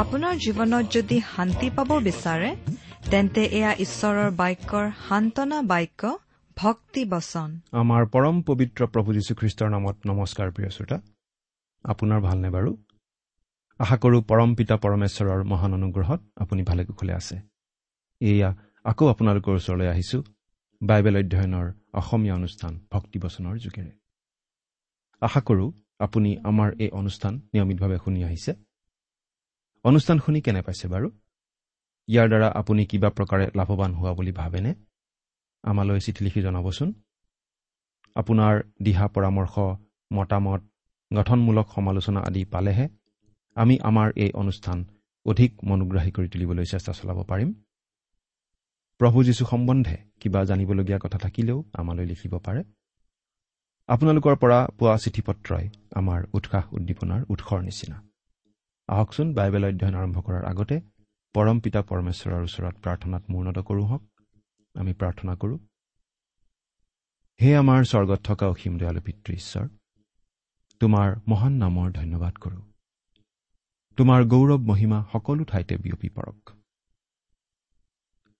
আপোনাৰ জীৱনত যদি শান্তি পাব বিচাৰে তেন্তে এয়া ঈশ্বৰৰ বাক্যৰ সান্তনা বাক্য। ভক্তি বচন আমাৰ পৰম পবিত্ৰ প্ৰভু যীশুখ্ৰীষ্টৰ নামত নমস্কাৰ প্ৰিয় শ্ৰোতা। আপোনাৰ ভালনে বাৰু? আশা কৰোঁ পৰম পিতা পৰমেশ্বৰৰ মহান অনুগ্ৰহত আপুনি ভালে কুশলে আছে। এয়া আকৌ আপোনালোকৰ ওচৰলৈ আহিছোঁ বাইবেল অধ্যয়নৰ অসমীয়া অনুষ্ঠান ভক্তিবচনৰ যোগেৰে। আশা কৰোঁ আপুনি আমাৰ এই অনুষ্ঠান নিয়মিতভাৱে শুনি আহিছে। অনুষ্ঠান শুনি কেনে পাইছে বাৰু? ইয়াৰ দ্বাৰা আপুনি কিবা প্ৰকাৰে লাভৱান হোৱা বুলি ভাবেনে? আমালৈ চিঠি লিখি জনাবচোন। আপোনাৰ দিহা পৰামৰ্শ মতামত গঠনমূলক সমালোচনা আদি পালেহে আমি আমাৰ এই অনুষ্ঠান অধিক মনোগ্ৰাহী কৰি তুলিবলৈ চেষ্টা চলাব পাৰিম। প্ৰভু যীশু সম্বন্ধে কিবা জানিবলগীয়া কথা থাকিলেও আমালৈ লিখিব পাৰে। আপোনালোকৰ পৰা পোৱা চিঠি পত্ৰই আমাৰ উৎসাহ উদ্দীপনাৰ উৎসৰ নিচিনা। আহকচোন বাইবেল অধ্যয়ন আৰম্ভ কৰাৰ আগতে পৰম পিতা পৰমেশ্বৰৰ ওচৰত প্ৰাৰ্থনাত মূৰ্ণত কৰোঁ হওক। আমি প্ৰাৰ্থনা কৰোঁ। হে আমাৰ স্বৰ্গত থকা অসীম দয়ালু পিতৃ ঈশ্বৰ তোমাৰ মহান নামৰ ধন্যবাদ কৰোঁ। তোমাৰ গৌৰৱ মহিমা সকলো ঠাইতে বিয়পি পৰক।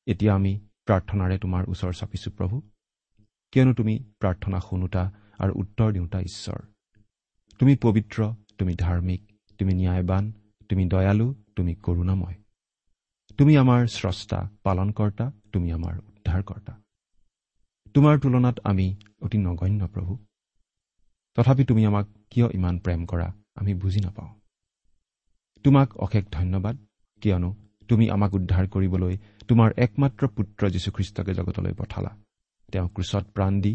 এতিয়া আমি প্ৰাৰ্থনাৰে তোমাৰ ওচৰ চাপিছোঁ প্ৰভু কিয়নো তুমি প্ৰাৰ্থনা শুনোতা আৰু উত্তৰ দিওঁতা ঈশ্বৰ। তুমি পবিত্ৰ তুমি ধাৰ্মিক তুমি ন্যায়বান তুমি দয়ালু তুমি কৰুণাময়। তুমি আমাৰ স্ৰষ্টা পালনকৰ্তা তুমি আমাৰ উদ্ধাৰকৰ্তা তোমাৰ তুলনাত আমি অতি নগণ্য প্ৰভু। তথাপি তুমি আমাক কিয় ইমান প্ৰেম কৰা আমি বুজি নাপাওঁ। তোমাক অশেষ ধন্যবাদ কিয়নো তুমি আমাক উদ্ধাৰ কৰিবলৈ তোমাৰ একমাত্ৰ পুত্ৰ যীশুখ্ৰীষ্টকে জগতলৈ পঠালা। তেওঁ ক্ৰুচত প্ৰাণ দি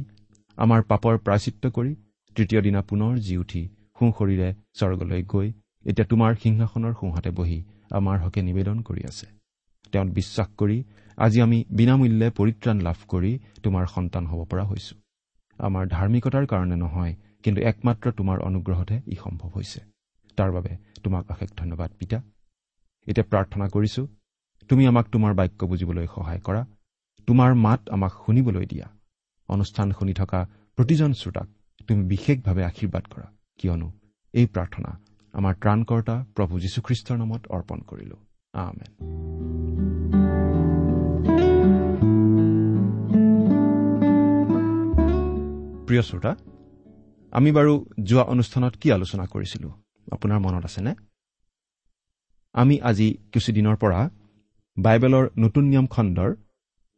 আমাৰ পাপৰ প্ৰাচিত্য কৰি তৃতীয় দিনা পুনৰ জি উঠি সোঁ শৰীৰে স্বৰ্গলৈ গৈ এতিয়া তোমাৰ সিংহাসনৰ সোঁহাতে বহি আমাৰ হকে নিবেদন কৰি আছে। তেওঁত বিশ্বাস কৰি আজি আমি বিনামূল্যে পৰিত্ৰাণ লাভ কৰি তোমাৰ সন্তান হ'ব পৰা হৈছো। আমাৰ ধাৰ্মিকতাৰ কাৰণে নহয় কিন্তু একমাত্ৰ তোমাৰ অনুগ্ৰহতহে ই সম্ভৱ হৈছে। তাৰ বাবে তোমাক অশেষ ধন্যবাদ পিতা। এতিয়া প্ৰাৰ্থনা কৰিছো তুমি আমাক তোমাৰ বাক্য বুজিবলৈ সহায় কৰা তোমাৰ মাত আমাক শুনিবলৈ দিয়া। অনুষ্ঠান শুনি থকা প্ৰতিজন শ্ৰোতাক তুমি বিশেষভাৱে আশীৰ্বাদ কৰা কিয়নো এই প্ৰাৰ্থনা আমাৰ ত্ৰাণকৰ্তা প্ৰভু যীশুখ্ৰীষ্টৰ নামত অৰ্পণ কৰিলো। আমেন। প্ৰিয় শ্ৰোতা আমি বাৰু যোৱা অনুষ্ঠানত কি আলোচনা কৰিছিলো? আপোনাৰ মনত আছেনে? আমি আজি কিছুদিনৰ পৰা বাইবেলৰ নতুন নিয়ম খণ্ডৰ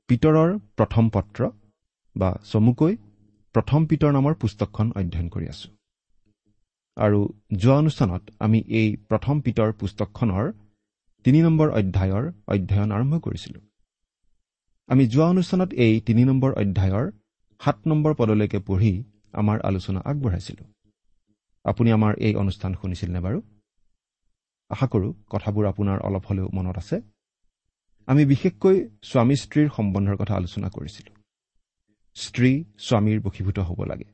পিতৰৰ প্ৰথম পত্ৰ বা চমুকৈ প্ৰথম পিতৰ নামৰ পুস্তকখন অধ্যয়ন কৰি আছো। আৰু যোৱা অনুষ্ঠানত আমি এই প্ৰথম পিতৰ পুস্তকখনৰ তিনি নম্বৰ অধ্যায়ৰ অধ্যয়ন আৰম্ভ কৰিছিলো। আমি যোৱা অনুষ্ঠানত এই তিনি নম্বৰ অধ্যায়ৰ সাত নম্বৰ পদলৈকে পঢ়ি আমাৰ আলোচনা আগবঢ়াইছিলো। আপুনি আমাৰ এই অনুষ্ঠান শুনিছিলনে বাৰু? আশা কৰোঁ কথাবোৰ আপোনাৰ অলপ হ'লেও মনত আছে। আমি বিশেষকৈ স্বামী স্ত্ৰীৰ সম্বন্ধৰ কথা আলোচনা কৰিছিলো। স্ত্ৰী স্বামীৰ বশীভূত হ'ব লাগে।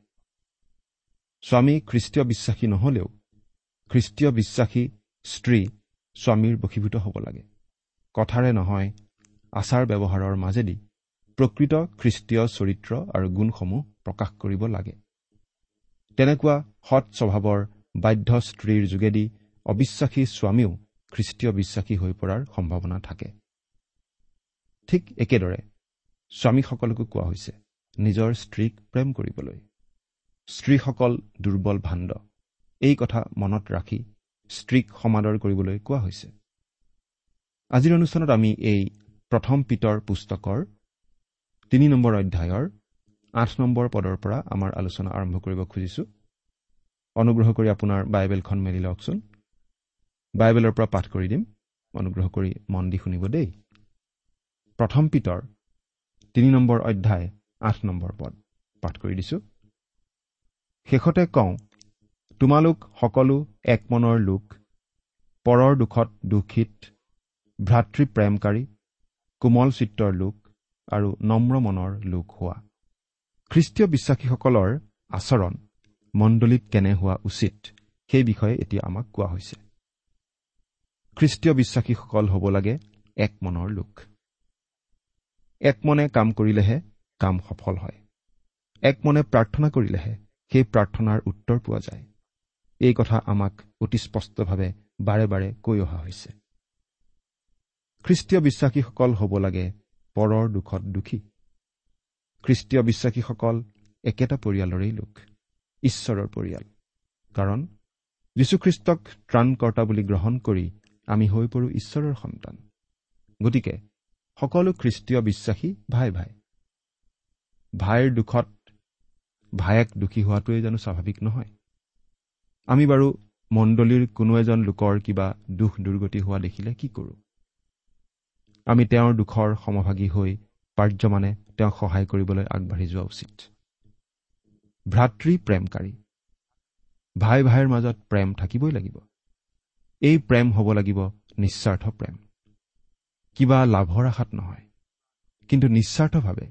স্বামী খ্ৰীষ্টীয় বিশ্বাসী নহলেও খ্ৰীষ্টীয় বিশ্বাসী স্ত্ৰী স্বামীৰ বশীভূত হ'ব লাগে। কথাৰে নহয় আচাৰ ব্যৱহাৰৰ মাজেদি প্ৰকৃত খ্ৰীষ্টীয় চৰিত্ৰ আৰু গুণসমূহ প্ৰকাশ কৰিব লাগে। তেনেকুৱা সৎ স্বভাৱৰ বাধ্য স্ত্ৰীৰ যোগেদি অবিশ্বাসী স্বামীও খ্ৰীষ্টীয় বিশ্বাসী হৈ পৰাৰ সম্ভাৱনা থাকে। ঠিক একেদৰে স্বামীসকলকো কোৱা হৈছে নিজৰ স্ত্ৰীক প্ৰেম কৰিবলৈ। স্ত্ৰীসকল দুৰ্বল ভাণ্ড। এই কথা মনত ৰাখি স্ত্ৰীক সমাদৰ কৰিবলৈ কোৱা হৈছে। আজিৰ অনুষ্ঠানত আমি এই প্ৰথম পিতৰ পুস্তকৰ তিনি নম্বৰ অধ্যায়ৰ আঠ নম্বৰ পদৰ পৰা আমাৰ আলোচনা আৰম্ভ কৰিব খুজিছোঁ। অনুগ্ৰহ কৰি আপোনাৰ বাইবেলখন মেলি লওকচোন। বাইবেলৰ পৰা পাঠ কৰি দিম। অনুগ্ৰহ কৰি মন দি শুনিব দেই। প্ৰথম পিতৰ তিনি নম্বৰ অধ্যায় আঠ নম্বৰ পদ পাঠ কৰি দিছোঁ। শেষতে কওঁ তোমালোক সকলো এক মনৰ লোক পৰৰ দুখত দুখিত ভ্ৰাতৃপ্ৰেমকাৰী কোমল চিত্ৰৰ লোক আৰু নম্ৰ মনৰ লোক হোৱা। খ্ৰীষ্টীয় বিশ্বাসীসকলৰ আচৰণ মণ্ডলীত কেনে হোৱা উচিত সেই বিষয়ে এতিয়া আমাক কোৱা হৈছে। খ্ৰীষ্টীয় বিশ্বাসীসকল হ'ব লাগে এক মনৰ লোক। এক মনে কাম কৰিলেহে কাম সফল হয়। এক মনে প্ৰাৰ্থনা কৰিলেহে সেই প্ৰাৰ্থনাৰ উত্তৰ পোৱা যায়। এই কথা আমাক অতি স্পষ্টভাৱে বাৰে বাৰে কৈ অহা হৈছে। খ্ৰীষ্টীয় বিশ্বাসীসকল হ'ব লাগে পৰৰ দুখত দুখী। খ্ৰীষ্টীয় বিশ্বাসীসকল একেটা পৰিয়ালৰেই লোক ঈশ্বৰৰ পৰিয়াল। কাৰণ যীশুখ্ৰীষ্টক ত্ৰাণকৰ্তা বুলি গ্ৰহণ কৰি আমি হৈ পৰোঁ ঈশ্বৰৰ সন্তান। গতিকে সকলো খ্ৰীষ্টীয় বিশ্বাসী ভাই ভাই। ভাইৰ দুখত ভায়েক দুখী হোৱাটোৱেই জানো স্বাভাৱিক নহয়। আমি বাৰু মণ্ডলীৰ কোনো এজন লোকৰ কিবা দুখ দুৰ্গতি হোৱা দেখিলে কি কৰোঁ? আমি তেওঁৰ দুখৰ সমভাগী হৈ পাৰ্যমানে তেওঁক সহায় কৰিবলৈ আগবাঢ়ি যোৱা উচিত। ভ্ৰাতৃ প্ৰেমকাৰী। ভাই ভাইৰ মাজত প্ৰেম থাকিবই লাগিব। এই প্ৰেম হ'ব লাগিব নিস্বাৰ্থ প্ৰেম। কিবা লাভৰ আশাত নহয়। কিন্তু নিস্বাৰ্থভাৱে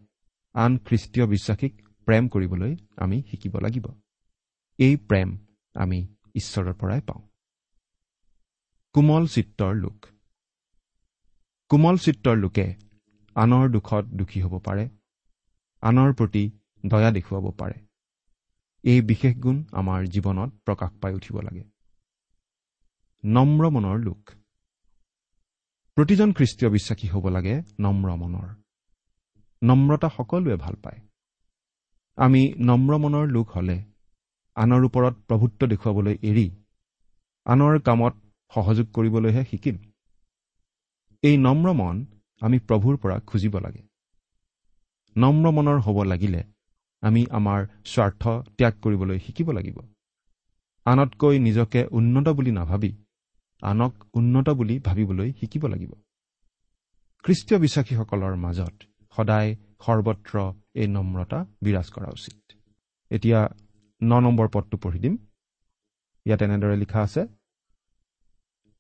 আন খ্ৰীষ্টীয় বিশ্বাসীক প্ৰেম কৰিবলৈ আমি শিকিব লাগিব। এই প্ৰেম আমি ঈশ্বৰৰ পৰাই পাওঁ। কোমল চিত্ৰৰ লোক। কোমল চিত্ৰৰ লোকে আনৰ দুখত দুখী হ'ব পাৰে আনৰ প্ৰতি দয়া দেখুৱাব পাৰে। এই বিশেষ গুণ আমাৰ জীৱনত প্ৰকাশ পাই উঠিব লাগে। নম্ৰ মনৰ লোক। প্ৰতিজন খ্ৰীষ্টীয় বিশ্বাসী হ'ব লাগে নম্ৰ মনৰ। নম্ৰতা সকলোৱে ভাল পায়। আমি নম্ৰ মনৰ লোক হ'লে আনৰ ওপৰত প্ৰভুত্ব দেখুৱাবলৈ এৰি আনৰ কামত সহযোগ কৰিবলৈহে শিকিম। এই নম্ৰ মন আমি প্ৰভুৰ পৰা খুজিব লাগে। নম্ৰ মনৰ হ'ব লাগিলে আমি আমাৰ স্বাৰ্থ ত্যাগ কৰিবলৈ শিকিব লাগিব। আনতকৈ নিজকে উন্নত বুলি নাভাবি আনক উন্নত বুলি ভাবিবলৈ শিকিব লাগিব। খ্ৰীষ্টীয় বিশ্বাসীসকলৰ মাজত সদায় সৰ্বত্ৰ এই নম্ৰতা বিৰাজ কৰা উচিত। এতিয়া ন নম্বৰ পদটো পঢ়ি দিম। ইয়াত এনেদৰে লিখা আছে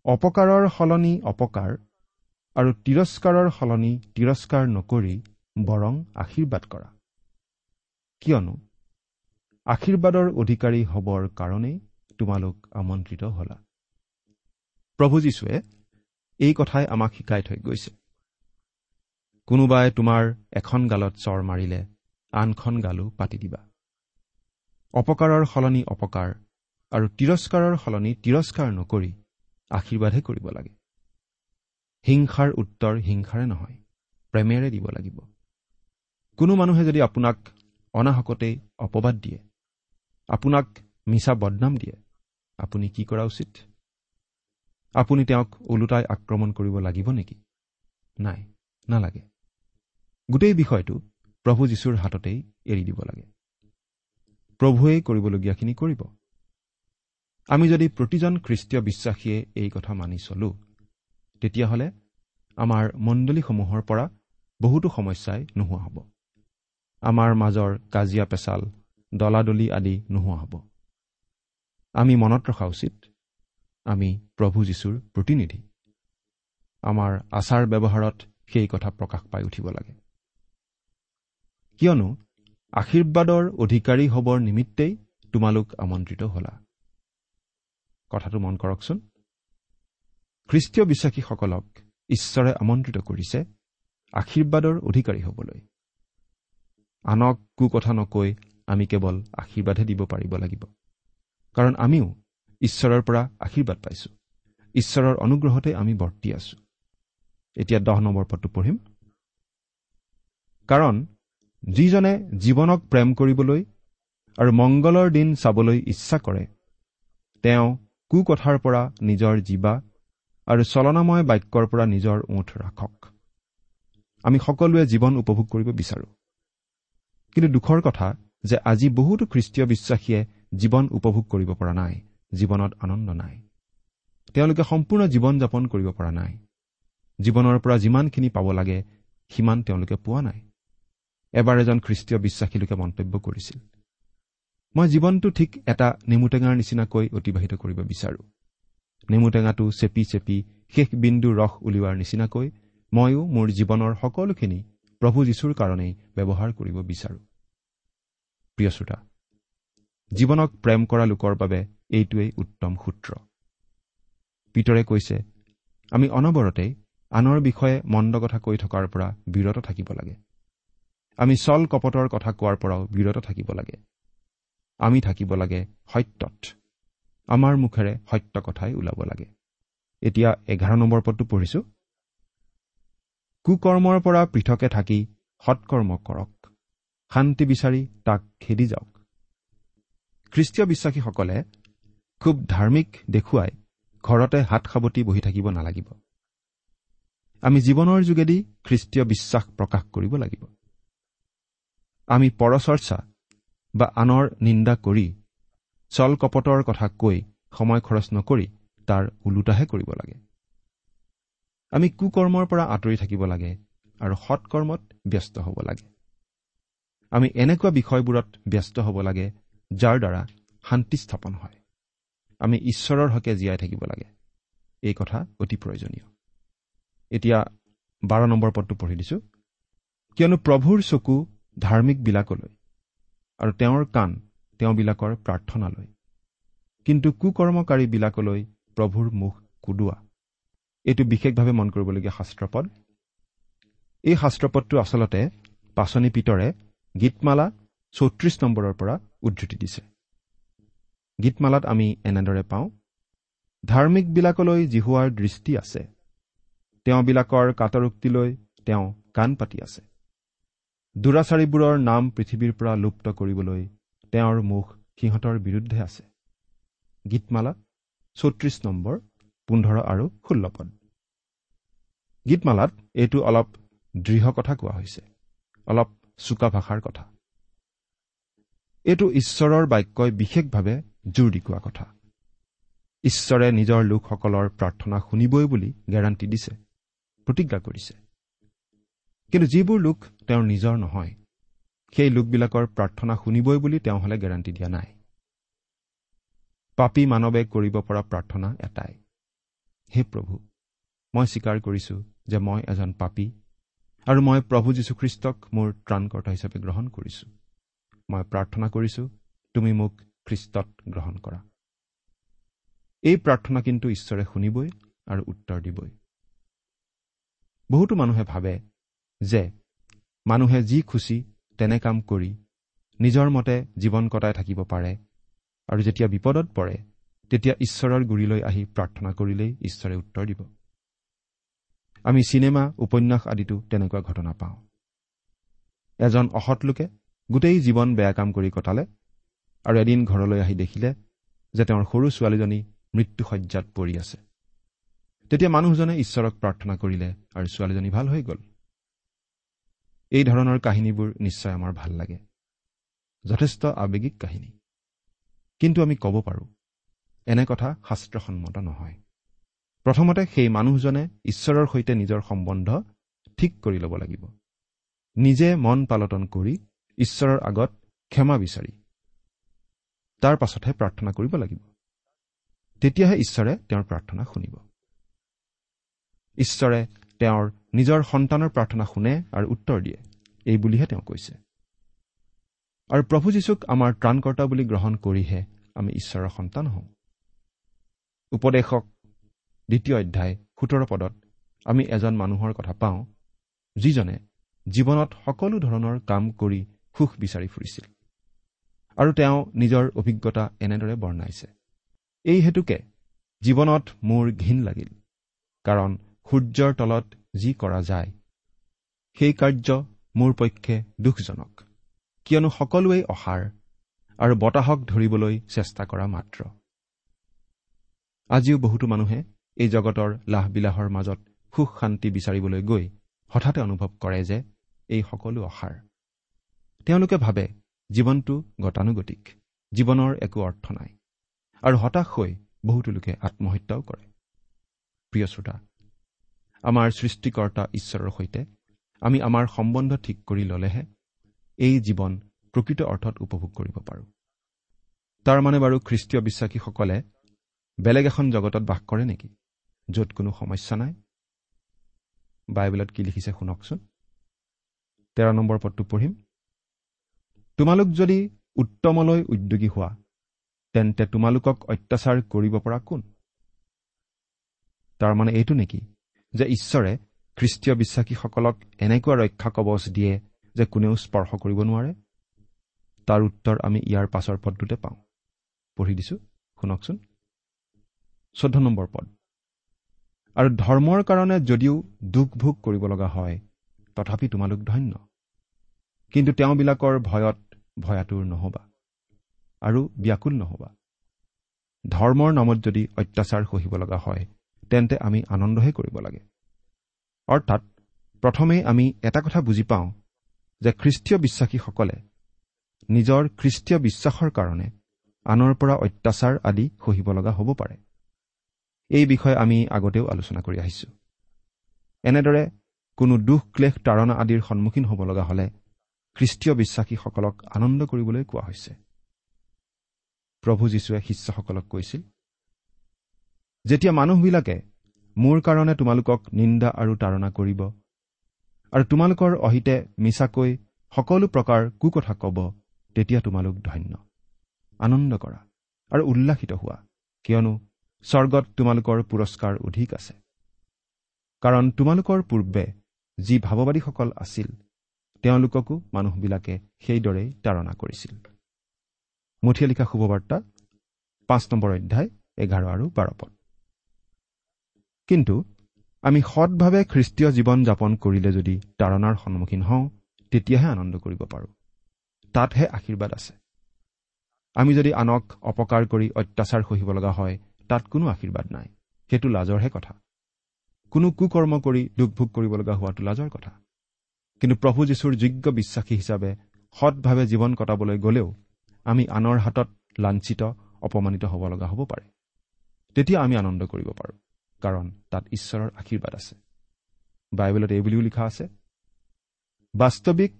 অপকাৰৰ সলনি অপকাৰ আৰু তিৰস্কাৰৰ সলনি তিৰস্কাৰ নকৰি বৰং আশীৰ্বাদ কৰা। কিয়নো আশীৰ্বাদৰ অধিকাৰী হ'বৰ কাৰণেই তোমালোক আমন্ত্ৰিত হলা। প্ৰভু যীশুৱে এই কথাই আমাক শিকাই থৈ গৈছে। কোনোবাই তোমাৰ এখন গালত চৰ মাৰিলে আনখন গালো পাতি দিবা। অপকাৰৰ সলনি অপকাৰ আৰু তিৰস্কাৰৰ সলনি তিৰস্কাৰ নকৰি আশীৰ্বাদহে কৰিব লাগে। হিংসাৰ উত্তৰ হিংসাৰে নহয় প্ৰেমেৰে দিব লাগিব। কোনো মানুহে যদি আপোনাক অনাহকতেই অপবাদ দিয়ে আপোনাক মিছা বদনাম দিয়ে আপুনি কি কৰা উচিত? আপুনি তেওঁক ওলোটাই আক্ৰমণ কৰিব লাগিব নেকি? নাই নালাগে। গোটেই বিষয়টো প্ৰভু যীশুৰ হাততেই এৰি দিব লাগে। প্ৰভুৱেই কৰিবলগীয়াখিনি কৰিব। আমি যদি প্ৰতিজন খ্ৰীষ্টীয় বিশ্বাসীয়ে এই কথা মানি চলো তেতিয়াহ'লে আমাৰ মণ্ডলীসমূহৰ পৰা বহুতো সমস্যাই নোহোৱা হ'ব। আমাৰ মাজৰ কাজিয়া পেচাল দলাদলি আদি নোহোৱা হ'ব। আমি মনত ৰখা উচিত আমি প্ৰভু যীশুৰ প্ৰতিনিধি। আমাৰ আচাৰ ব্যৱহাৰত সেই কথা প্ৰকাশ পাই উঠিব লাগে। কিয়নো আশীৰ্বাদৰ অধিকাৰী হ'বৰ নিমিত্তেই তোমালোক আমন্ত্ৰিত হলা। কথাটো মন কৰকচোন। খ্ৰীষ্টীয় বিশ্বাসীসকলক ঈশ্বৰে আমন্ত্ৰিত কৰিছে আশীৰ্বাদৰ অধিকাৰী হ'বলৈ। আনক কু কথা নকৈ আমি কেৱল আশীৰ্বাদহে দিব পাৰিব লাগিব কাৰণ আমিও ঈশ্বৰৰ পৰা আশীৰ্বাদ পাইছো। ঈশ্বৰৰ অনুগ্ৰহতে আমি বৰ্তি আছো। এতিয়া দহ নম্বৰ পদটো পঢ়িম। কাৰণ যিজনে জীৱনক প্ৰেম কৰিবলৈ আৰু মংগলৰ দিন চাবলৈ ইচ্ছা কৰে তেওঁ কুকথাৰ পৰা নিজৰ জীৱা আৰু চলনাময় বাক্যৰ পৰা নিজৰ ওঠ ৰাখক। আমি সকলোৱে জীৱন উপভোগ কৰিব বিচাৰোঁ। কিন্তু দুখৰ কথা যে আজি বহুতো খ্ৰীষ্টীয় বিশ্বাসীয়ে জীৱন উপভোগ কৰিব পৰা নাই জীৱনত আনন্দ নাই। তেওঁলোকে সম্পূৰ্ণ জীৱন যাপন কৰিব পৰা নাই। জীৱনৰ পৰা যিমানখিনি পাব লাগে সিমান তেওঁলোকে পোৱা নাই। এবাৰ এজন খ্ৰীষ্টীয় বিশ্বাসী লোকে মন্তব্য কৰিছিল মই জীৱনটো ঠিক এটা নেমুটেঙাৰ নিচিনাকৈ অতিবাহিত কৰিব বিচাৰো। নেমুটেঙাটো চেপি চেপি শেষ বিন্দু ৰস উলিওৱাৰ নিচিনাকৈ ময়ো মোৰ জীৱনৰ সকলোখিনি প্ৰভু যীশুৰ কাৰণেই ব্যৱহাৰ কৰিব বিচাৰো। প্ৰিয় শ্ৰোতা জীৱনক প্ৰেম কৰা লোকৰ বাবে এইটোৱেই উত্তম সূত্ৰ। পিতৰে কৈছে আমি অনবৰতেই আনৰ বিষয়ে মন্দ কথা কৈ থকাৰ পৰা বিৰত থাকিব লাগে। আমি চল কপটৰ কথা কোৱাৰ পৰাও বিৰত থাকিব লাগে। আমি থাকিব লাগে সত্যত। আমাৰ মুখেৰে সত্য কথাই ওলাব লাগে। এতিয়া এঘাৰ নম্বৰ পদটো পঢ়িছো। কুকৰ্মৰ পৰা পৃথকে থাকি সৎকৰ্ম কৰক। শান্তি বিচাৰি তাক খেদি যাওক। খ্ৰীষ্টীয় বিশ্বাসীসকলে খুব ধাৰ্মিক দেখুৱাই ঘৰতে হাত সাৱটি বহি থাকিব নালাগিব। আমি জীৱনৰ যোগেদি খ্ৰীষ্টীয় বিশ্বাস প্ৰকাশ কৰিব লাগিব। আমি পৰচৰ্চা বা আনৰ নিন্দা কৰি চল কপটৰ কথা কৈ সময় খৰচ নকৰি তাৰ ওলোটাহে কৰিব লাগে। আমি কুকৰ্মৰ পৰা আঁতৰি থাকিব লাগে আৰু সৎকৰ্মত ব্যস্ত হ'ব লাগে। আমি এনেকুৱা বিষয়বোৰত ব্যস্ত হ'ব লাগে যাৰ দ্বাৰা শান্তি স্থাপন হয়। আমি ঈশ্বৰৰ হকে জীয়াই থাকিব লাগে। এই কথা অতি প্ৰয়োজনীয়। এতিয়া বাৰ নম্বৰ পদটো পঢ়ি দিছো। কিয়নো প্ৰভুৰ চকু ধাৰ্মিকবিলাকলৈ আৰু তেওঁৰ কাণ তেওঁবিলাকৰ প্ৰাৰ্থনালৈ। কিন্তু কুকৰ্মকাৰীবিলাকলৈ প্ৰভুৰ মুখ কুদোৱা। এইটো বিশেষভাৱে মন কৰিবলগীয়া শাস্ত্ৰপদ। এই শাস্ত্ৰপদটো আচলতে পাচনি পিতৰে গীতমালা চৌত্ৰিশ নম্বৰৰ পৰা উদ্ধৃতি দিছে। গীতমালাত আমি এনেদৰে পাওঁ ধাৰ্মিকবিলাকলৈ জিহুৱাৰ দৃষ্টি আছে। তেওঁবিলাকৰ কাটৰোক্তিলৈ তেওঁ কাণ পাতি আছে। দুৰাচাৰীবোৰৰ নাম পৃথিৱীৰ পৰা লুপ্ত কৰিবলৈ তেওঁৰ মুখ সিহঁতৰ বিৰুদ্ধে আছে। গীতমালা চৌত্ৰিশ নম্বৰ পোন্ধৰ আৰু ষোল্ল পদ। গীতমালাত এইটো অলপ দৃঢ় কথা কোৱা হৈছে। অলপ চোকা ভাষাৰ কথা। এইটো ঈশ্বৰৰ বাক্যই বিশেষভাৱে জোৰ দি কোৱা কথা। ঈশ্বৰে নিজৰ লোকসকলৰ প্ৰাৰ্থনা শুনিবই বুলি গেৰাণ্টি দিছে প্ৰতিজ্ঞা কৰিছে। কিন্তু যিবোৰ লোক তেওঁৰ নিজৰ নহয় সেই লোকবিলাকৰ প্ৰাৰ্থনা শুনিবই বুলি তেওঁ হলে গেৰাণ্টি দিয়া নাই। পাপী মানৱে কৰিব পৰা প্ৰাৰ্থনা এটাই। হে প্ৰভু মই স্বীকাৰ কৰিছো যে মই এজন পাপী আৰু মই প্ৰভু যীশুখ্ৰীষ্টক মোৰ ত্ৰাণকৰ্তা হিচাপে গ্ৰহণ কৰিছো। মই প্ৰাৰ্থনা কৰিছো তুমি মোক খ্ৰীষ্টত গ্ৰহণ কৰা। এই প্ৰাৰ্থনা কিন্তু ঈশ্বৰে শুনিবই আৰু উত্তৰ দিবই। বহুতো মানুহে ভাবে যে মানুহে যি খুচি তেনে কাম কৰি নিজৰ মতে জীৱন কটাই থাকিব পাৰে। আৰু যেতিয়া বিপদত পৰে তেতিয়া ঈশ্বৰৰ গুৰিলৈ আহি প্ৰাৰ্থনা কৰিলেই ঈশ্বৰে উত্তৰ দিব। আমি চিনেমা উপন্যাস আদিতো তেনেকুৱা ঘটনা পাওঁ। এজন অসৎ লোকে গোটেই জীৱন বেয়া কাম কৰি কটালে আৰু এদিন ঘৰলৈ আহি দেখিলে যে তেওঁৰ সৰু ছোৱালীজনী মৃত্যুসজ্জাত পৰি আছে। তেতিয়া মানুহজনে ঈশ্বৰক প্ৰাৰ্থনা কৰিলে আৰু ছোৱালীজনী ভাল হৈ গ'ল। এই ধৰণৰ কাহিনীবোৰ নিশ্চয় আমাৰ ভাল লাগে। যথেষ্ট আৱেগিক কাহিনী। কিন্তু আমি ক'ব পাৰোঁ এনে কথা শাস্ত্ৰসন্মত নহয়। প্ৰথমতে সেই মানুহজনে ঈশ্বৰৰ সৈতে নিজৰ সম্বন্ধ ঠিক কৰি ল'ব লাগিব। নিজে মন পালটন কৰি ঈশ্বৰৰ আগত ক্ষমা বিচাৰি। তাৰ পাছতহে প্ৰাৰ্থনা কৰিব লাগিব। তেতিয়াহে ঈশ্বৰে তেওঁৰ প্ৰাৰ্থনা শুনিব। ঈশ্বৰে তেওঁৰ নিজৰ সন্তানৰ প্ৰাৰ্থনা শুনে আৰু উত্তৰ দিয়ে। এই বুলিহে তেওঁ কৈছে। আৰু প্ৰভু যীশুক আমাৰ ত্ৰাণকৰ্তা বুলি গ্ৰহণ কৰিহে আমি ঈশ্বৰৰ সন্তান হওঁ। উপদেশক দ্বিতীয় অধ্যায় সোতৰ পদত আমি এজন মানুহৰ কথা পাওঁ যিজনে জীৱনত সকলো ধৰণৰ কাম কৰি সুখ বিচাৰি ফুৰিছিল আৰু তেওঁ নিজৰ অভিজ্ঞতা এনেদৰে বৰ্ণাইছে। এই হেতুকে জীৱনত মোৰ ঘীন লাগিল কাৰণ সূৰ্যৰ তলত যি কৰা যায়। সেই কাৰ্য মোৰ পক্ষে দুখজনক কিয়নো সকলোৱেই অসাৰ আৰু বতাহক ধৰিবলৈ চেষ্টা কৰা মাত্ৰ। আজিও বহুতো মানুহে এই জগতৰ লাহবিলাহৰ মাজত সুখ শান্তি বিচাৰিবলৈ গৈ হঠাতে অনুভৱ কৰে যে এই সকলো অসাৰ। তেওঁলোকে ভাবে জীৱনটো গতানুগতিক জীৱনৰ একো অৰ্থ নাই আৰু হতাশ হৈ বহুতো লোকে আত্মহত্যাও কৰে। প্ৰিয় শ্ৰোতা আমাৰ সৃষ্টিকৰ্তা ঈশ্বৰৰ সৈতে আমি আমাৰ সম্বন্ধ ঠিক কৰি ল'লেহে এই জীৱন প্ৰকৃত অৰ্থত উপভোগ কৰিব পাৰোঁ। তাৰমানে বাৰু খ্ৰীষ্টীয় বিশ্বাসীসকলে বেলেগ এখন জগতত বাস কৰে নেকি য'ত কোনো সমস্যা নাই? বাইবেলত কি লিখিছে শুনকচোন। তেৰ নম্বৰ পদটো পঢ়িম। তোমালোক যদি উত্তমলৈ উদ্যোগী হোৱা তেন্তে তোমালোকক অত্যাচাৰ কৰিব পৰা কোন? তাৰমানে এইটো নেকি যে ঈশ্বৰে খ্ৰীষ্টীয় বিশ্বাসীসকলক এনেকুৱা ৰক্ষা কবচ দিয়ে যে কোনেও স্পৰ্শ কৰিব নোৱাৰে? তাৰ উত্তৰ আমি ইয়াৰ পাছৰ পদটোতে পাওঁ। পঢ়ি দিছো শুনকচোন। চৈধ্য নম্বৰ পদ। আৰু ধৰ্মৰ কাৰণে যদিও দুখ ভোগ কৰিব লগা হয় তথাপি তোমালোক ধন্য। কিন্তু তেওঁবিলাকৰ ভয়ত ভয়াতুৰ নহবা আৰু ব্যাকুল নহবা। ধৰ্মৰ নামত যদি অত্যাচাৰ সহিব লগা হয় তেন্তে আমি আনন্দহে কৰিব লাগে। অৰ্থাৎ প্ৰথমেই আমি এটা কথা বুজি পাওঁ যে খ্ৰীষ্টীয় বিশ্বাসীসকলে নিজৰ খ্ৰীষ্টীয় বিশ্বাসৰ কাৰণে আনৰ পৰা অত্যাচাৰ আদি সহিব লগা হ'ব পাৰে। এই বিষয়ে আমি আগতেও আলোচনা কৰি আহিছো। এনেদৰে কোনো দুখ ক্লেশ তাৰণা আদিৰ সন্মুখীন হ'ব লগা হ'লে খ্ৰীষ্টীয় বিশ্বাসীসকলক আনন্দ কৰিবলৈ কোৱা হৈছে। প্ৰভু যীশুৱে শিষ্যসকলক কৈছিল যেতিয়া মানুহবিলাকে মোৰ কাৰণে তোমালোকক নিন্দা আৰু তাৰণা কৰিব আৰু তোমালোকৰ অহিতে মিছাকৈ সকলো প্ৰকাৰ কুকথা কব তেতিয়া তোমালোক ধন্য। আনন্দ কৰা আৰু উল্লাসিত হোৱা কিয়নো স্বৰ্গত তোমালোকৰ পুৰস্কাৰ অধিক আছে। কাৰণ তোমালোকৰ পূৰ্বে যি ভাৱবাদীসকল আছিল তেওঁলোককো মানুহবিলাকে সেইদৰেই তাৰণা কৰিছিল। মুঠিয়া লিখা শুভবাৰ্তা পাঁচ নম্বৰ অধ্যায় এঘাৰ আৰু বাৰ পদ। কিন্তু আমি সৎভাৱে খ্ৰীষ্টীয় জীৱন যাপন কৰিলে যদি তাৰণাৰ সন্মুখীন হওঁ তেতিয়াহে আনন্দ কৰিব পাৰোঁ। তাতহে আশীৰ্বাদ আছে। আমি যদি আনক অপকাৰ কৰি অত্যাচাৰ সহিব লগা হয় তাত কোনো আশীৰ্বাদ নাই। সেইটো লাজৰহে কথা। কোনো কুকৰ্ম কৰি দুখ ভোগ কৰিব লগা হোৱাটো লাজৰ কথা। কিন্তু প্ৰভু যীশুৰ যোগ্য বিশ্বাসী হিচাপে সৎভাৱে জীৱন কটাবলৈ গ'লেও আমি আনৰ হাতত লাঞ্ছিত অপমানিত হ'ব লগা হ'ব পাৰে। তেতিয়া আমি আনন্দ কৰিব পাৰোঁ। কাৰণ তাত ঈশ্বৰৰ আশীৰ্বাদ আছে। বাইবেলত এই বুলিও লিখা আছে বাস্তৱিক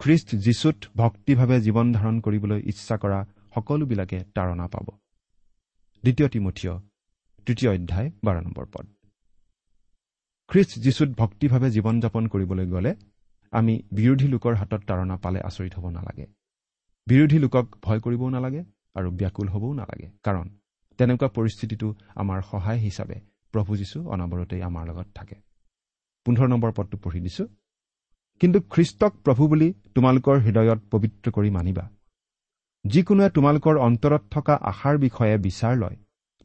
খ্ৰীষ্ট যীশুত ভক্তিভাৱে জীৱন ধাৰণ কৰিবলৈ ইচ্ছা কৰা সকলোবিলাকে তাৰণা পাব। দ্বিতীয় তিমঠীয় তৃতীয় অধ্যায় বাৰ নম্বৰ পদ। খ্ৰীষ্ট যীশুত ভক্তিভাৱে জীৱন যাপন কৰিবলৈ গ'লে আমি বিৰোধী লোকৰ হাতত তাৰণা পালে আচৰিত হ'ব নালাগে। বিৰোধী লোকক ভয় কৰিবও নালাগে আৰু ব্যাকুল হ'বও নালাগে। কাৰণ তেনেকুৱা পৰিস্থিতিটো আমাৰ সহায় হিচাপে প্ৰভু যীশু অনবৰতেই আমাৰ লগত থাকে। পোন্ধৰ নম্বৰ পদটো পঢ়ি দিছো। কিন্তু খ্ৰীষ্টক প্ৰভু বুলি তোমালোকৰ হৃদয়ত পবিত্ৰ কৰি মানিবা। যিকোনোৱে তোমালোকৰ অন্তৰত থকা আশাৰ বিষয়ে বিচাৰ লয়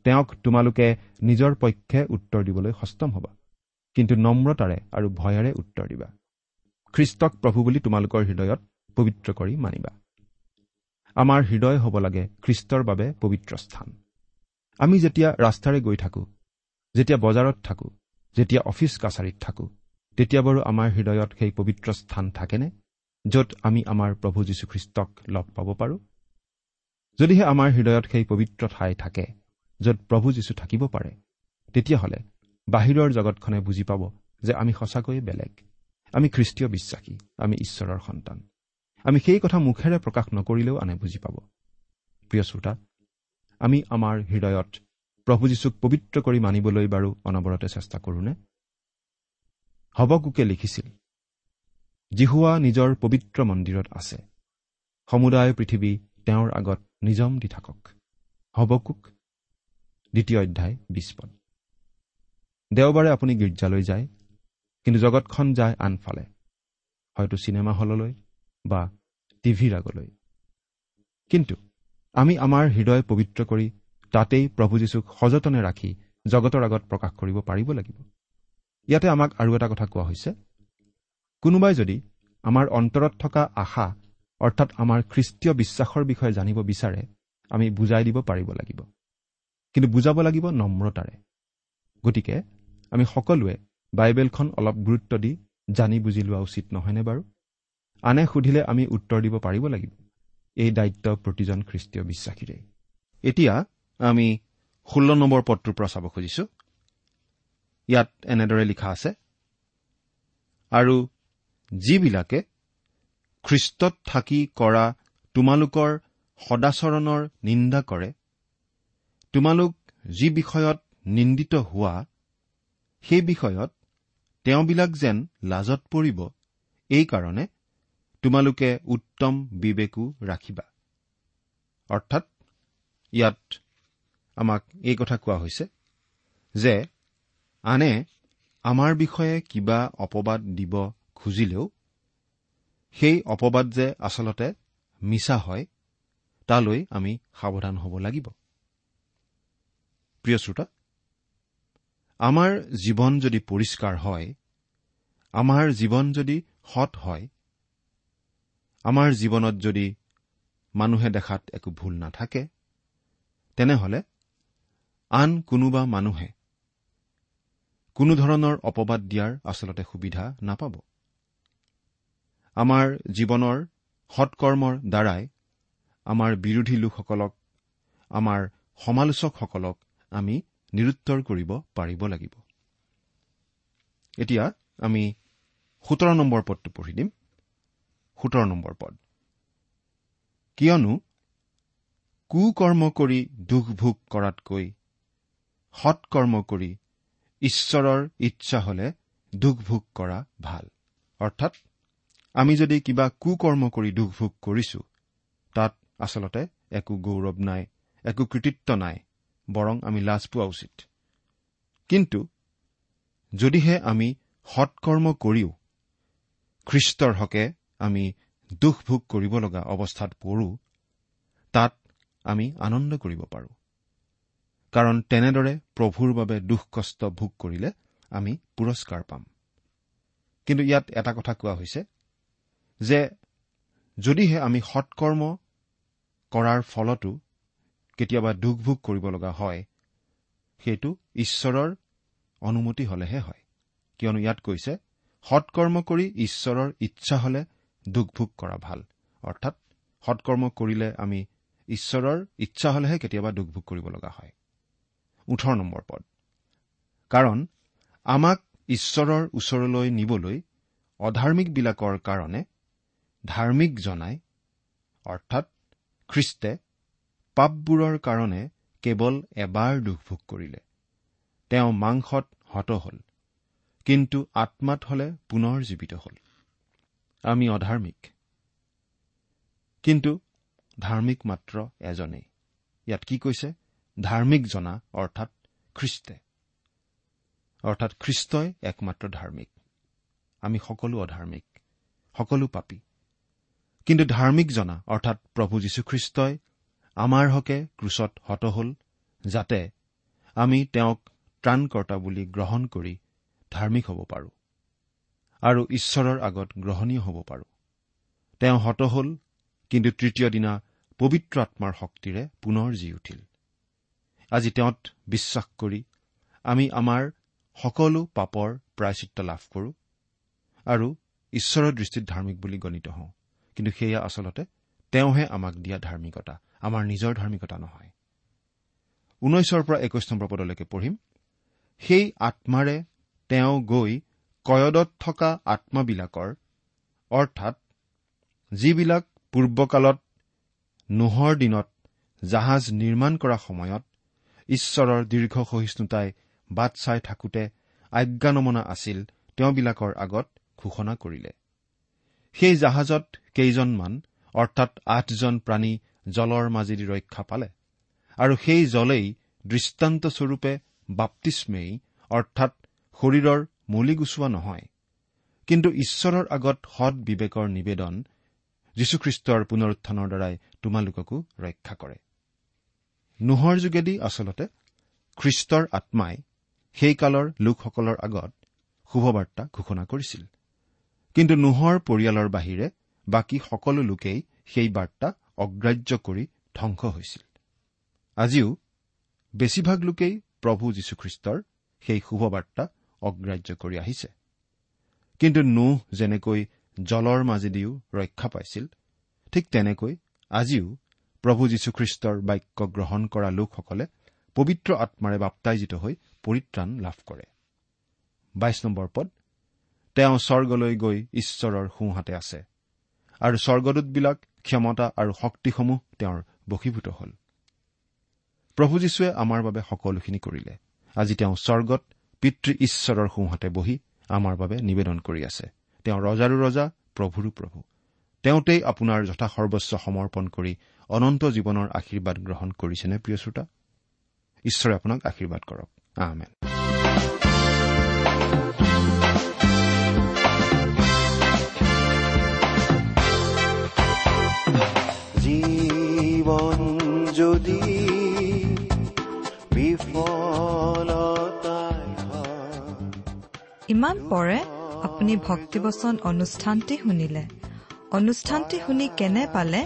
তেওঁক তোমালোকে নিজৰ পক্ষে উত্তৰ দিবলৈ সষ্টম হবা। কিন্তু নম্ৰতাৰে আৰু ভয়েৰে উত্তৰ দিবা। খ্ৰীষ্টক প্ৰভু বুলি তোমালোকৰ হৃদয়ত পবিত্ৰ কৰি মানিবা। আমাৰ হৃদয় হ'ব লাগে খ্ৰীষ্টৰ বাবে পবিত্ৰ স্থান। আমি যেতিয়া ৰাস্তাৰে গৈ থাকোঁ যেতিয়া বজাৰত থাকোঁ যেতিয়া অফিচ কাছাৰীত থাকোঁ তেতিয়া বাৰু আমাৰ হৃদয়ত সেই পবিত্ৰ স্থান থাকেনে য'ত আমি আমাৰ প্ৰভু যীশুখ্ৰীষ্টক লগ পাব পাৰোঁ? যদিহে আমাৰ হৃদয়ত সেই পবিত্ৰ ঠাই থাকে য'ত প্ৰভু যীশু থাকিব পাৰে তেতিয়াহ'লে বাহিৰৰ জগতখনে বুজি পাব যে আমি সঁচাকৈয়ে বেলেগ। আমি খ্ৰীষ্টীয় বিশ্বাসী আমি ঈশ্বৰৰ সন্তান। আমি সেই কথা মুখেৰে প্ৰকাশ নকৰিলেও আনে বুজি পাব। প্ৰিয় শ্ৰোতা আমি আমাৰ হৃদয়ত প্ৰভু যীশুক পবিত্ৰ কৰি মানিবলৈ বাৰু অনবৰতে চেষ্টা কৰোঁনে? হবকোকে লিখিছিল জিহুৱা নিজৰ পবিত্ৰ মন্দিৰত আছে। সমুদায় পৃথিৱী তেওঁৰ আগত নিজম দি থাকক। হবকোক? দ্বিতীয় অধ্যায় বিছ পদ। দেওবাৰে আপুনি গীৰ্জালৈ যায় কিন্তু জগতখন যায় আনফালে হয়তো চিনেমা হললৈ বা টিভিৰ আগলৈ। কিন্তু আমি আমাৰ হৃদয় পবিত্ৰ কৰি তাতেই প্ৰভু যীশুক সযতনে ৰাখি জগতৰ আগত প্ৰকাশ কৰিব পাৰিব লাগিব। ইয়াতে আমাক আৰু এটা কথা কোৱা হৈছে। কোনোবাই যদি আমাৰ অন্তৰত থকা আশা অৰ্থাৎ আমাৰ খ্ৰীষ্টীয় বিশ্বাসৰ বিষয়ে জানিব বিচাৰে আমি বুজাই দিব পাৰিব লাগিব। কিন্তু বুজাব লাগিব নম্ৰতাৰে। গতিকে আমি সকলোৱে বাইবেলখন অলপ গুৰুত্ব দি জানি বুজি লোৱা উচিত নহয়নে বাৰু? আনে সুধিলে আমি উত্তৰ দিব পাৰিব লাগিব। এই দায়িত্ব প্ৰতিজন খ্ৰীষ্টীয় বিশ্বাসীৰে এতিয়া আমি ষোল্ল নম্বৰ পদটোৰ পৰা চাব খুজিছো। ইয়াত এনেদৰে লিখা আছে আৰু যিবিলাকে খ্ৰীষ্টত থাকি কৰা তোমালোকৰ সদাচৰণৰ নিন্দা কৰে তোমালোক যি বিষয়ত নিন্দিত হোৱা সেই বিষয়ত তেওঁবিলাক যেন লাজত পৰিব এইকাৰণে তোমালোকে উত্তম বিবেকো ৰাখিবা। অৰ্থাৎ ইয়াত আমাক এই কথা কোৱা হৈছে যে আনে আমাৰ বিষয়ে কিবা অপবাদ দিব খুজিলেও সেই অপবাদ যে আচলতে মিছা হয় তালৈ আমি সাৱধান হ'ব লাগিব। প্ৰিয় শ্ৰোতা আমাৰ জীৱন যদি পৰিষ্কাৰ হয় আমাৰ জীৱন যদি সৎ হয় আমাৰ জীৱনত যদি মানুহে দেখাত একো ভুল নাথাকে তেনেহলে আন কোনোবা মানুহে কোনো ধৰণৰ অপবাদ দিয়াৰ আচলতে সুবিধা নাপাব। আমাৰ জীৱনৰ সৎকৰ্মৰ দ্বাৰাই আমাৰ বিৰোধী লোকসকলক আমাৰ সমালোচকসকলক আমি নিৰুত্তৰ কৰিব পাৰিব লাগিব। এতিয়া আমি সোতৰ নম্বৰ পদটো পঢ়ি দিম। সোতৰ নম্বৰ পদ। কিয়নো কুকৰ্ম কৰি দুখ ভোগ কৰাতকৈ সৎকৰ্ম কৰি ঈশ্বৰৰ ইচ্ছা হলে দুখ ভোগ কৰা ভাল। অৰ্থাৎ আমি যদি কিবা কুকৰ্ম কৰি দুখ ভোগ কৰিছো তাত আচলতে একো গৌৰৱ নাই একো কৃতিত্ব নাই বৰং আমি লাজ পোৱা উচিত। কিন্তু যদিহে আমি সৎকৰ্ম কৰিও খ্ৰীষ্টৰ হকে আমি দুখ ভোগ কৰিব লগা অৱস্থাত পৰো তাত আমি আনন্দ কৰিব পাৰোঁ। কাৰণ তেনেদৰে প্ৰভুৰ বাবে দুখ কষ্ট ভোগ কৰিলে আমি পুৰস্কাৰ পাম। কিন্তু ইয়াত এটা কথা কোৱা হৈছে যে যদিহে আমি সৎকৰ্ম কৰাৰ ফলতো কেতিয়াবা দুখ ভোগ কৰিব লগা হয় সেইটো ঈশ্বৰৰ অনুমতি হলেহে হয়। কিয়নো ইয়াত কৈছে সৎকৰ্ম কৰি ঈশ্বৰৰ ইচ্ছা হলে দুখ ভোগ কৰা ভাল। অৰ্থাৎ সৎকৰ্ম কৰিলে আমি ঈশ্বৰৰ ইচ্ছা হলেহে কেতিয়াবা দুখ ভোগ কৰিব লগা হয়। ওঠৰ নম্বৰ পদ। কাৰণ আমাক ঈশ্বৰৰ ওচৰলৈ নিবলৈ অধাৰ্মিকবিলাকৰ কাৰণে ধাৰ্মিক জনাই অৰ্থাৎ খ্ৰীষ্টে পাপবোৰৰ কাৰণে কেৱল এবাৰ দুখ ভোগ কৰিলে। তেওঁ মাংসত হত হল কিন্তু আত্মাত হলে পুনৰ জীৱিত হল। আমি অধাৰ্মিক কিন্তু ধাৰ্মিক মাত্ৰ এজনেই। ইয়াত কি কৈছে? ধাৰ্মিক জনা অৰ্থাৎ খ্ৰীষ্টে। অৰ্থাৎ খ্ৰীষ্টই একমাত্ৰ ধাৰ্মিক। আমি সকলো অধাৰ্মিক সকলো পাপী। কিন্তু ধাৰ্মিক জনা অৰ্থাৎ প্ৰভু যীশুখ্ৰীষ্টই আমাৰ হকে ক্ৰুচত হত হল যাতে আমি তেওঁক ত্ৰাণকৰ্তা বুলি গ্ৰহণ কৰি ধাৰ্মিক হ'ব পাৰোঁ আৰু ঈশ্বৰৰ আগত গ্ৰহণীয় হ'ব পাৰোঁ। তেওঁ হত হল কিন্তু তৃতীয় দিনা পবিত্ৰ আত্মাৰ শক্তিৰে পুনৰ জি উঠিল। আজি তেওঁত বিশ্বাস কৰি আমি আমাৰ সকলো পাপৰ প্ৰায়চিত্ৰ লাভ কৰো আৰু ঈশ্বৰৰ দৃষ্টিত ধাৰ্মিক বুলি গণিত হওঁ। কিন্তু সেয়া আচলতে তেওঁহে আমাক দিয়া ধাৰ্মিকতা আমাৰ নিজৰ ধাৰ্মিকতা নহয়। ঊনৈছৰ পৰা একৈশ নম্বৰ পদলৈকে পঢ়িম। সেই আত্মাৰে তেওঁ গৈ কয়দত থকা আত্মাবিলাকৰ অৰ্থাৎ যিবিলাক পূৰ্বকালত নোহৰ দিনত জাহাজ নিৰ্মাণ কৰা সময়ত ঈশ্বৰৰ দীৰ্ঘ সহিষ্ণুতাই বাট চাই থাকোতে আজ্ঞানমনা আছিল তেওঁবিলাকৰ আগত ঘোষণা কৰিলে। সেই জাহাজত কেইজনমান অৰ্থাৎ আঠজন প্ৰাণী জলৰ মাজেদি ৰক্ষা পালে আৰু সেই জলেই দৃষ্টান্তস্বৰূপে বাপ্তিস্মেই অৰ্থাৎ শৰীৰৰ মলি গুচোৱা নহয়। কিন্তু ঈশ্বৰৰ আগত সৎ বিবেকৰ নিবেদন যীশুখ্ৰীষ্টৰ পুনৰুত্থানৰ দ্বাৰাই তোমালোককো ৰক্ষা কৰে। নোহৰ যোগেদি আচলতে খ্ৰীষ্টৰ আত্মাই সেই কালৰ লোকসকলৰ আগত শুভবাৰ্তা ঘোষণা কৰিছিল। কিন্তু নোহৰ পৰিয়ালৰ বাহিৰে বাকী সকলো লোকেই সেই বাৰ্তা অগ্ৰাহ্য কৰি ধ্বংস হৈছিল। আজিও বেছিভাগ লোকেই প্ৰভু যীশুখ্ৰীষ্টৰ সেই শুভবাৰ্তা অগ্ৰাহ্য কৰি আহিছে। কিন্তু নোহ যেনেকৈ জলৰ মাজেদিও ৰক্ষা পাইছিল ঠিক তেনেকৈ আজিও প্ৰভু যীশুখ্ৰীষ্টৰ বাক্য গ্ৰহণ কৰা লোকসকলে পবিত্ৰ আত্মাৰে বাপ্তাইজিত হৈ পৰিত্ৰাণ লাভ কৰে। বাইশ নম্বৰ পদ তেওঁ স্বৰ্গলৈ গৈ ঈশ্বৰৰ সোঁহাতে আছে আৰু স্বৰ্গদূতবিলাক ক্ষমতা আৰু শক্তিসমূহ তেওঁৰ বশীভূত হ'ল। প্ৰভু যীশুৱে আমাৰ বাবে সকলোখিনি কৰিলে। আজি তেওঁ স্বৰ্গত পিতৃ ঈশ্বৰৰ সোঁহাতে বহি আমাৰ বাবে নিবেদন কৰি আছে। তেওঁ ৰজাৰো ৰজা প্ৰভুৰো প্ৰভু। তেওঁতেই আপোনাৰ যথাসৰ্বস্ব সমৰ্পণ কৰি অনন্ত জীৱনৰ আশীৰ্বাদ গ্ৰহণ কৰিছেনে প্ৰিয় শ্ৰোতা? ঈশ্বৰে আপোনাক আশীৰ্বাদ কৰক। আহমেদ জীৱন যদি ইমান পৰে আপুনি ভক্তিবচন অনুষ্ঠানটি শুনিলে। অনুষ্ঠানটি শুনি কেনে পালে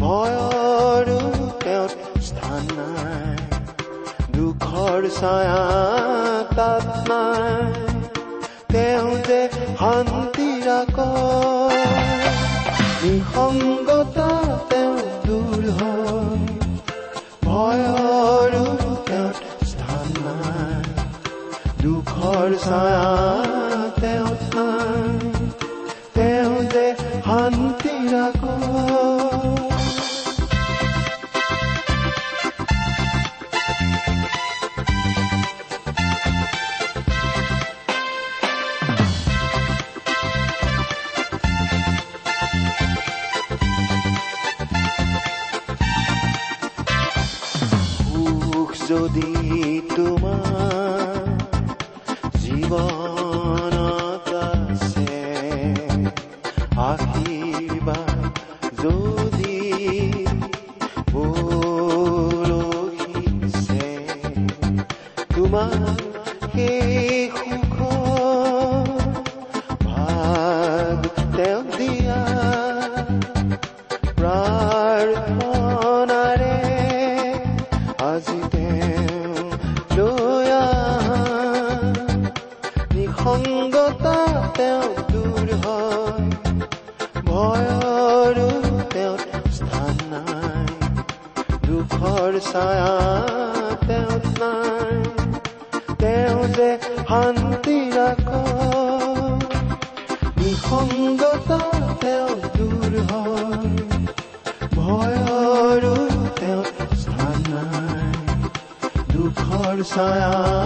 ভয়ৰো তেওঁ স্থান নাই। দুখৰ ছায়া দুখৰ প্ৰাৰ্থনাৰে ভয়ৰো